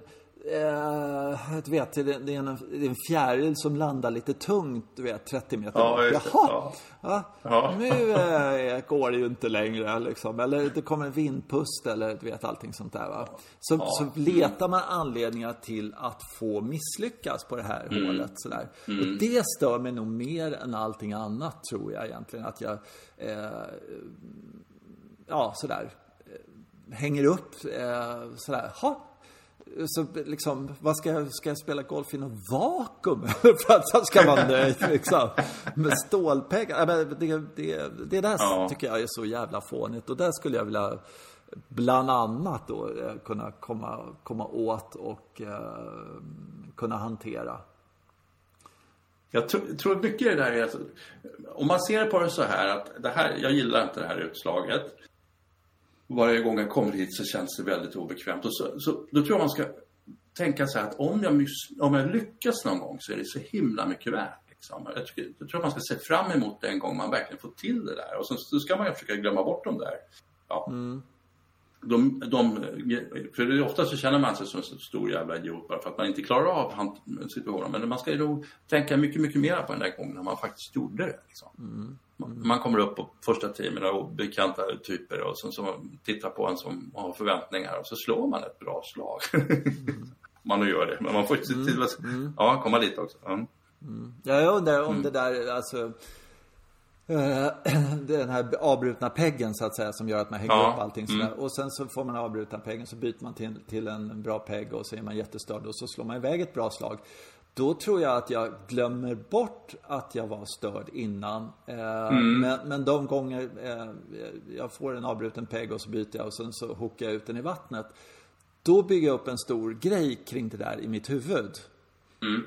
du vet, det, det, är en, det är en fjäril som landar lite tungt, du vet, 30 meter Ja, bort. Jaha, Ja. ja. Ja. nu eh, går det ju inte längre liksom. Eller det kommer en vindpust eller du vet allting sånt där va. Så, så letar man anledningar till att få misslyckas på det här Mm. hålet sådär. Och det stör mig nog mer än allting annat tror jag egentligen. Att jag, eh, ja sådär, eh, hänger upp eh, sådär, ha. Så liksom, vad ska jag, ska jag spela golf i något vakuum? För att så ska man nöjd liksom. Med stålpengar. Det, det, det där Ja. tycker jag är så jävla fånigt. Och där skulle jag vilja bland annat då eh, kunna komma, komma åt och eh, kunna hantera. Jag tror, tror mycket det där är att om man ser på det så här att det här, jag gillar inte det här utslaget. Varje gång jag kommer hit så känns det väldigt obekvämt. Och så, så, då tror jag man ska tänka så här att om jag, om jag lyckas någon gång så är det så himla mycket värt. Liksom. Jag, tycker, jag tror man ska se fram emot det en gång man verkligen får till det där. Och sen så ska man ju försöka glömma bort de där. Ja. De, de, för ofta så känner man sig som en stor jävla idiot bara för att man inte klarar av situationen. Men man ska ju tänka mycket, mycket mer på den där gången när man faktiskt gjorde det. Liksom. Man- Man kommer upp på första teamen och bekanta typer och sen så tittar på en som har förväntningar och så slår man ett bra slag. man nu gör det, men man får se till att ja, komma dit också. Mm. Ja, jag undrar om det där, alltså eh, den här avbrutna peggen så att säga som gör att man hänger Ja, upp allting sådär. Och sen så får man avbrutna peggen så byter man till, till en bra pegg och så är man jättestörd och så slår man iväg ett bra slag. Då tror jag att jag glömmer bort att jag var störd innan. Eh, men, men de gånger eh, jag får en avbruten pegg och så byter jag och sen så hookar jag ut den i vattnet. Då bygger jag upp en stor grej kring det där i mitt huvud.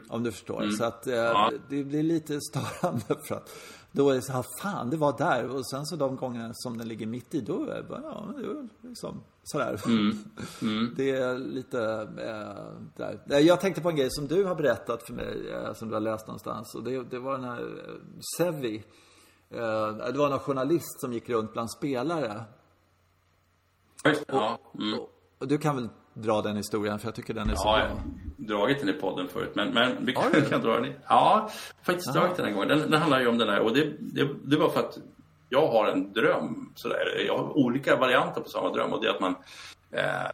Om du förstår. Så att eh, det blir lite störande för att då är det så här, fan det var där. Och sen så de gångerna som den ligger mitt i, då är det bara, ja, det är liksom sådär. Det är lite eh, där. Eh, Jag tänkte på en grej som du har berättat för mig, eh, som du har läst någonstans. Och det, det var den här eh, Sevi. Det var någon journalist som gick runt bland spelare. Ja, mm. Och du kan väl dra den historien, för jag tycker den är så Ja, bra. jag har dragit den i podden förut, men, men vi kan, du? kan dra den i. Ja, faktiskt dragit den en gång. Den, den handlar ju om den där och det, det, det var för att jag har en dröm sådär. Jag har olika varianter på samma dröm och det är att man eh,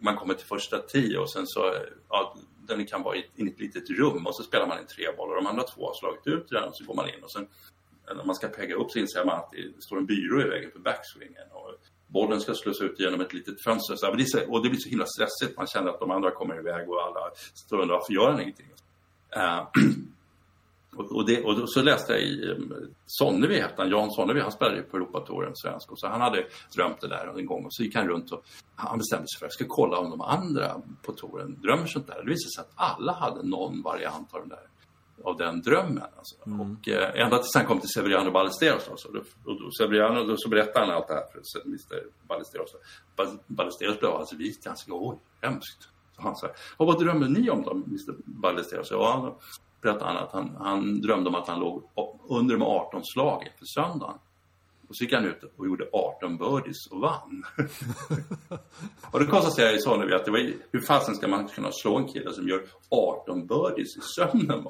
man kommer till första tio och sen så, ja, den kan vara i, ett litet rum och så spelar man in tre bollar. De andra två har slagit ut den och så går man in och sen när man ska pegga upp så inser man att det står en byrå i vägen för backswingen. Och bollen ska slås ut genom ett litet fönster. Så, här, det så, och det blir så himla stressigt. Man känner att de andra kommer iväg och alla står och undrar varför gör han ingenting? Uh, och, det, och så läste jag i eh, Sonnevi, hette han, Jan Sonnevi, han spelade på Europatouren svensk. Och så han hade drömt det där en gång och så gick han runt och han bestämde sig för att jag ska kolla om de andra på touren drömmer sånt där. Det visade sig att alla hade någon variant av den där av den drömmen. Alltså. Och eh, ända tills han kom till Severiano Ballesteros. Alltså. Och då, Severiano, då så berättade han allt det här för Mr Ballesteros. Ba- Ballesteros blev alltså vit. Han sa oj, hemskt. Så han sa, och vad drömmer ni om då, Mr Ballesteros? Ja, då berättade han att han, han drömde om att han låg under med 18 slag inför söndagen. Och så gick han ut och gjorde 18 birdies och vann. och då konstaterade jag i Sonnevi att det var, hur fasen ska man kunna slå en kille som gör 18 birdies i sömnen?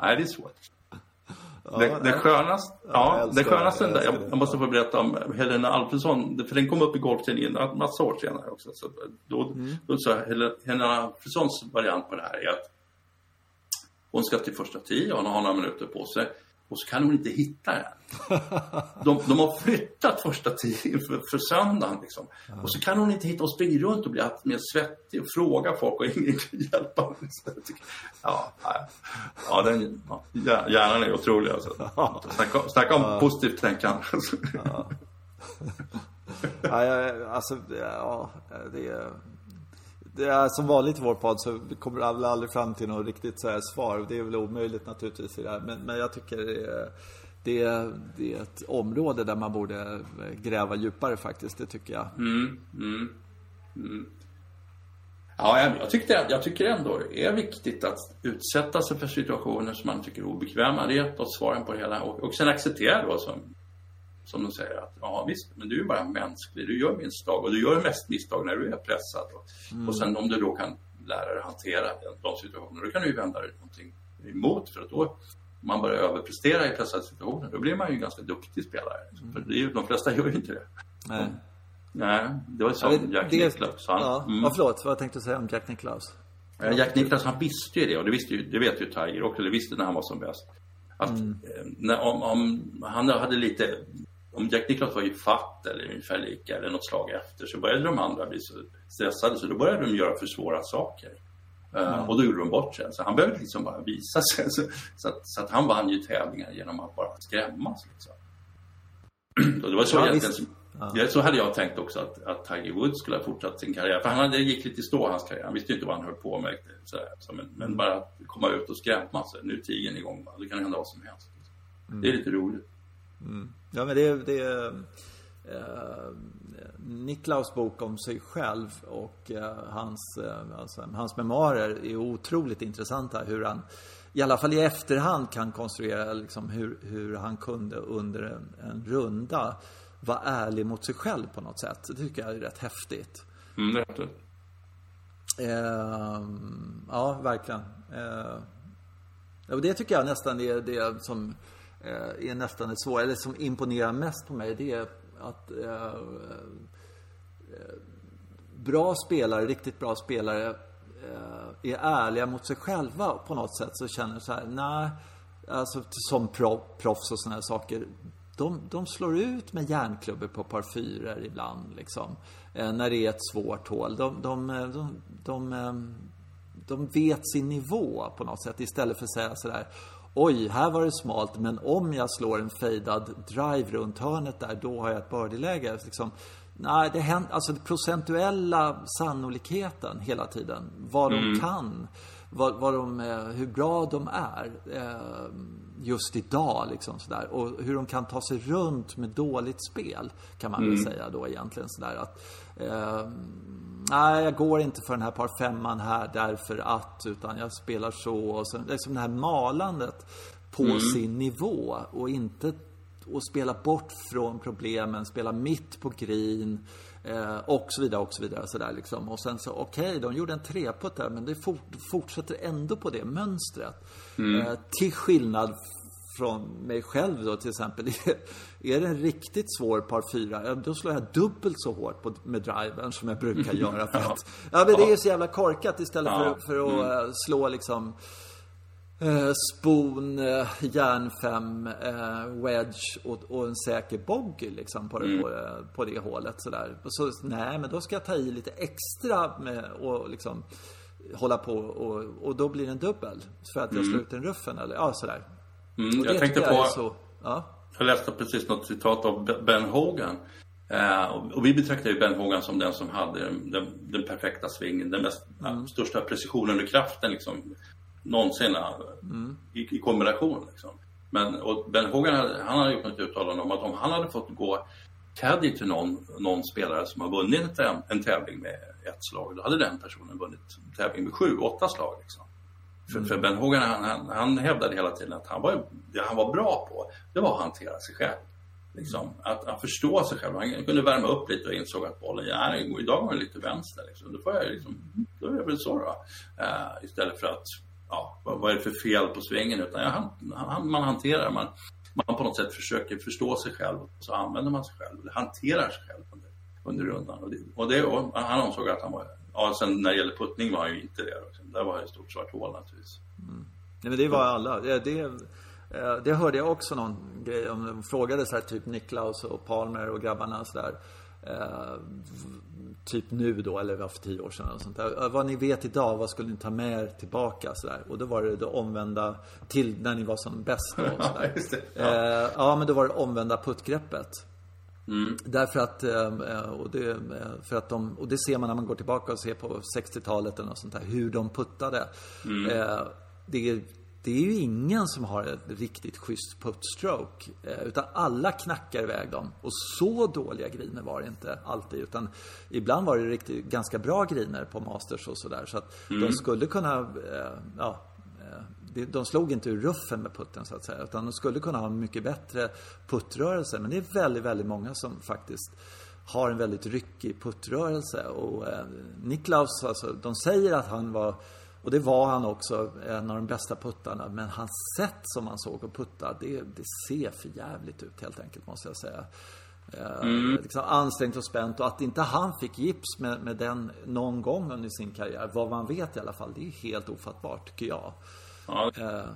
Nej, det är svårt. det, det skönaste, ja, älskar det skönaste, jag jag, jag måste få berätta om Helena Alfredsson, för den kom upp i golftidningen en massa år senare också. Så då, Mm. då sa Hel- Helena Alfredssons variant på det här är att Hon ska till första och hon har några minuter på sig. Och så kan hon inte hitta den. De, de har flyttat första tiden för, för söndagen. Liksom. Och så kan hon inte hitta och springer runt och blir allt mer svettig och frågar folk och ingen kan hjälpa Ja, ja, den, ja, hjärnan är otrolig alltså. Snacka, snacka om ja. positivt tänkande. Ja. ja, alltså, ja, det är är som vanligt i vår podd så kommer vi aldrig fram till något riktigt så här svar. Det är väl omöjligt naturligtvis i det här. Men, men jag tycker det är, det, är, det är ett område där man borde eh, gräva djupare faktiskt. Det tycker jag. Mm, mm, mm. Ja, jag, tyckte, jag tycker ändå det är viktigt att utsätta sig för situationer som man tycker är obekväma. Det är ett av svaren på det hela. Och, och sen acceptera då som som de säger att ja visst, men du är bara mänsklig, du gör misstag och du gör mest misstag när du är pressad. Och, mm. och sen om du då kan lära dig hantera de situationerna, då kan du ju vända dig någonting emot för att då om man börjar överprestera i pressade situationer, då blir man ju en ganska duktig spelare. Mm. För det är ju, de flesta gör ju inte det. Nej. Mm. Nej, det var som ja, Jack Nicklaus. Han, ja, mm. ja, förlåt, vad tänkte du säga om Jack Nicklaus? Jack Nicklaus han visste ju det och det, visste ju, det vet ju Tiger också, det visste när han var som bäst. Att mm. Eh, när, om, om, han hade lite om Jack Nicklaus var i fatt eller ungefär lika eller något slag efter så började de andra bli så stressade så då började de göra för svåra saker. Eh, mm. Uh, och då gjorde de bort sig. Så han behövde liksom bara visa sig. Så, så, att, så att, han vann ju tävlingar genom att bara skrämmas. Liksom. och det var så ja, egentligen, ja. så hade jag tänkt också att, att Tiger Woods skulle ha fortsatt sin karriär. För han hade, det gick lite i stå hans karriär. Han visste ju inte vad han höll på med. Så, så, men, men, bara att komma ut och skrämmas. Nu är tigern igång. Det kan hända vad som helst. Mm. Det är lite roligt. Mm. Ja men det, det är eh, Niklaus bok om sig själv och eh, hans, eh, alltså, hans memoarer är otroligt intressanta. Hur han, i alla fall i efterhand, kan konstruera liksom, hur, hur han kunde under en, en runda vara ärlig mot sig själv på något sätt. Det tycker jag är rätt häftigt. Mm, det är häftigt. Eh, ja, verkligen. Och det tycker jag nästan är det som Eh, är nästan det svåra, eller som imponerar mest på mig, det är att eh, eh, bra spelare, riktigt bra spelare eh, är ärliga mot sig själva på något sätt. Så känner så här, nej, alltså som proffs och sådana här saker. De, de slår ut med järnklubbor på par fyror ibland liksom. Eh, när det är ett svårt hål. De, de, eh, de, de, eh, de vet sin nivå på något sätt istället för att säga sådär Oj, här var det smalt, men om jag slår en fejdad drive runt hörnet där, då har jag ett birdieläge. Liksom, nej, det händer, alltså den procentuella sannolikheten hela tiden. Vad mm. de kan, vad, vad de, eh, hur bra de är eh, just idag. Liksom, sådär. Och hur de kan ta sig runt med dåligt spel, kan man mm. väl säga då egentligen. Sådär, att, eh, nej, jag går inte för den här par femman här därför att, utan jag spelar så. Och så liksom det här malandet på mm. sin nivå och inte och spela bort från problemen, spela mitt på green eh, och så vidare och så vidare. Så där, liksom. Och sen så, okej, okay, de gjorde en treputt där, men det fort, fortsätter ändå på det mönstret. Mm. Eh, till skillnad från mig själv då till exempel. Är det en riktigt svår par fyra, då slår jag dubbelt så hårt på, med driven som jag brukar göra. För att, ja, men det är så jävla korkat istället för, för att mm. Eh, slå liksom eh, spon, eh, järn fem, eh, wedge och, och, en säker bogey liksom på det, mm. på, på det hålet sådär. Så, nej, men då ska jag ta i lite extra med och liksom hålla på och, och då blir det en dubbel. För att jag mm. slår ut en ruffen eller ja, sådär. Mm, jag tänkte på... Jag, så, ja. jag läste precis något citat av Ben Hogan. Eh, och, och, vi betraktar ju Ben Hogan som den som hade den, den perfekta svingen, den mest, mm. största precisionen och kraften liksom, någonsin mm. i, i, kombination. Liksom. Men och Ben Hogan hade, han hade gjort ett uttalande om att om han hade fått gå caddy till någon, någon spelare som har vunnit en, en tävling med ett slag, då hade den personen vunnit en tävling med sju, åtta slag. Liksom. För, för Ben Hogan han, han, han, hävdade hela tiden att han var, det han var bra på, det var att hantera sig själv. Liksom, att, att förstå sig själv. Han kunde värma upp lite och insåg att bollen, ja, idag går den lite vänster. Liksom. Då, får jag liksom, då är det väl så då. Uh, istället för att, ja, vad, vad, är det för fel på svängen? Utan jag, han, han, man hanterar, man, man på något sätt försöker förstå sig själv. och Så använder man sig själv, eller hanterar sig själv under, under rundan. Och, det, och, det, och han ansåg att han var Ja, sen när det gäller puttning var han ju inte det. Liksom. Där var det ett stort svart hål naturligtvis. Mm. Nej, men det var alla. Det, det, det hörde jag också någon grej om. De frågade så här, typ Niklaus och Palmer och grabbarna så där. Eh, Typ nu då, eller var för tio år sedan och sånt där. Vad ni vet idag, vad skulle ni ta med er tillbaka så där? Och då var det det omvända till när ni var som bäst då. Just det. Ja. Eh, ja, men då var det omvända puttgreppet. Därför att, eh, och det, eh, för att de, och det ser man när man går tillbaka och ser på 60-talet eller något sånt där, hur de puttade. Eh, Det, är, det är ju ingen som har ett riktigt schysst puttstroke. eh, Utan alla knackar iväg dem. Och så dåliga griner var det inte alltid. Utan ibland var det riktigt, ganska bra griner på Masters och sådär. Så att de skulle kunna, eh, ja, eh, de slog inte ur ruffen med putten så att säga. Utan de skulle kunna ha en mycket bättre puttrörelse. Men det är väldigt, väldigt många som faktiskt har en väldigt ryckig puttrörelse. Och eh, Niklaus, alltså, de säger att han var, och det var han också, en av de bästa puttarna. Men hans sätt som han såg att putta, det, det ser för jävligt ut helt enkelt måste jag säga. Eh, liksom ansträngt och spänt och att inte han fick gips med, med den någon gång under sin karriär, vad man vet i alla fall, det är helt ofattbart tycker jag. Ja, Eh,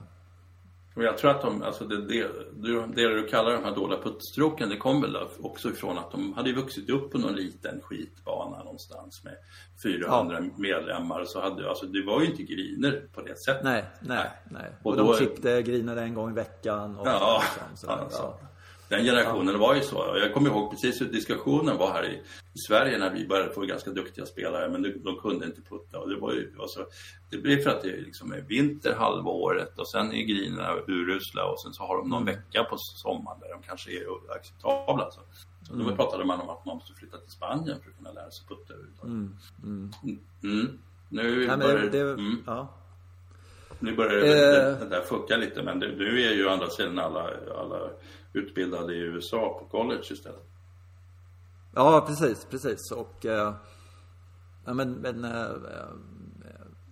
och jag tror att de, alltså det, det, du- det du kallar de här dåliga puttstråken, det kom väl också ifrån att de hade vuxit upp på någon liten skitbana någonstans med 400 medlemmar. Så hade, alltså det var ju inte griner på det sättet. nej, nej, nej. Och Och, då de är- klippte grinade en gång i veckan. Och Ja, liksom, sådär, alltså. ja. Den generationen var ju så. Jag kommer ihåg precis hur diskussionen var här i, i Sverige när vi började få ganska duktiga spelare. Men de, de kunde inte putta. Och det, var ju, alltså, det blir för att det liksom är vinter halva året och sen är grinerna urusla och sen så har de någon Mm. vecka på sommaren där de kanske är acceptabla. Så, så då pratade man om att man måste flytta till Spanien för att kunna lära sig putta överhuvudtaget. Mm. Mm. Nu Nej, börjar men det, mm. ja. Nu börjar det, Eh. det där fucka lite men det, nu är ju å andra sidan alla, alla utbildade i USA på college istället. Ja, precis, precis. Och... Eh, ja, men... men eh, eh,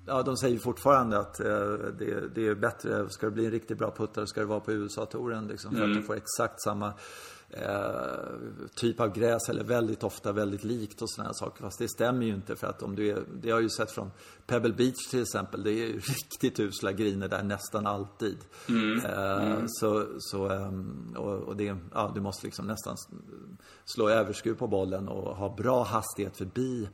ja, de säger fortfarande att eh, det, det är bättre, ska det bli en riktigt bra puttare ska det vara på USA-touren liksom. För att du får exakt samma eh, typ av gräs eller väldigt ofta väldigt likt och sådana saker. Fast det stämmer ju inte för att om du är, det har jag ju sett från Pebble Beach till exempel. Det är ju riktigt usla griner där nästan alltid. Eh, Så, så ehm, och, och det, ja, du måste liksom nästan slå överskruv på bollen och ha bra hastighet förbi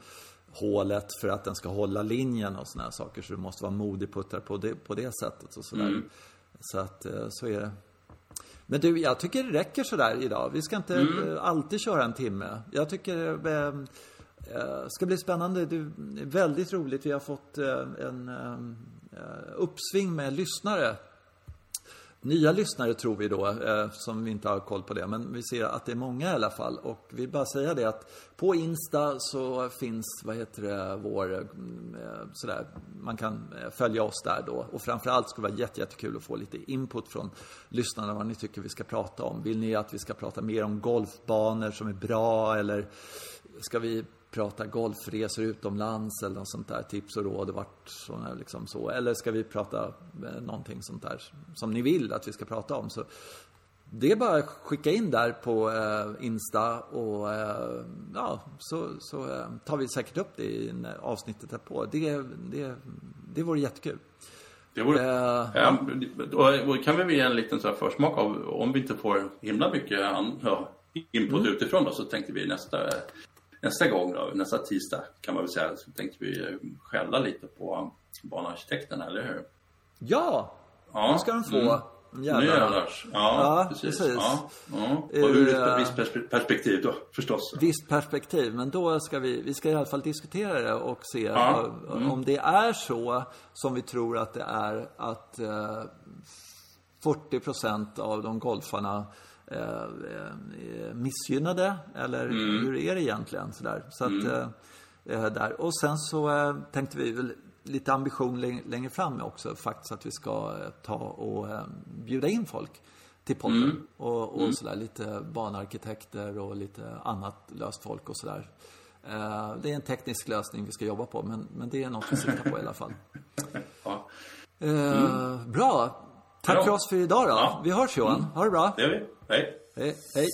hålet för att den ska hålla linjen och såna här saker. Så du måste vara modig puttare på det, på det sättet och sådär. Så att, eh, så är det. Men du, jag tycker det räcker sådär idag. Vi ska inte eh, alltid köra en timme. Jag tycker eh, eh, ska bli spännande. Det är väldigt roligt. Vi har fått eh, en eh, uppsving med lyssnare. Nya lyssnare tror vi då, eh, som vi inte har koll på det. Men vi ser att det är många i alla fall. Och vi vill bara säga det att på Insta så finns, vad heter det, vår, eh, sådär, man kan eh, följa oss där då. Och framförallt skulle det vara jätte, jättekul att få lite input från lyssnarna vad ni tycker vi ska prata om. Vill ni att vi ska prata mer om golfbanor som är bra eller ska vi prata golfresor utomlands eller något sånt där, tips och råd och vart sådana liksom så. Eller ska vi prata eh, någonting sånt där som ni vill att vi ska prata om. Så det är bara att skicka in där på eh, Insta och eh, ja, så, så eh, tar vi säkert upp det i en, avsnittet därpå. Det, det, det vore jättekul. Det vore, Eh, ja, då, kan vi ge en liten så här försmak av, om vi inte får himla mycket an, ja, input Mm. utifrån då, så tänkte vi nästa, nästa gång då, nästa tisdag kan man väl säga, så tänkte vi eh, skälla lite på banarkitekterna, eller hur? Ja, Ja, nu ska de få. mm. Jävlar. Nu jävlar. Ja, Ja, precis. precis. Ja, ja. Och ur Eh, ett visst perspe- perspektiv då, förstås. visst perspektiv. Men då ska vi, vi ska i alla fall diskutera det och se Ja, eh, om det är så som vi tror att det är att eh, 40 procent av de golfarna eh, är missgynnade. Eller hur är det egentligen? Sådär. Så att, eh, eh, där. Och sen så eh, tänkte vi väl lite ambition läng- längre fram också faktiskt att vi ska eh, ta och eh, bjuda in folk till podden. Och, och sådär lite banarkitekter och lite annat löst folk och sådär. Eh, det är en teknisk lösning vi ska jobba på men, men det är något vi siktar på i alla fall. Ja, Eh, Bra! Tack för oss för idag då. Ja. Vi hörs Johan. Ha det bra. det gör vi. Hej. Hej. Hej.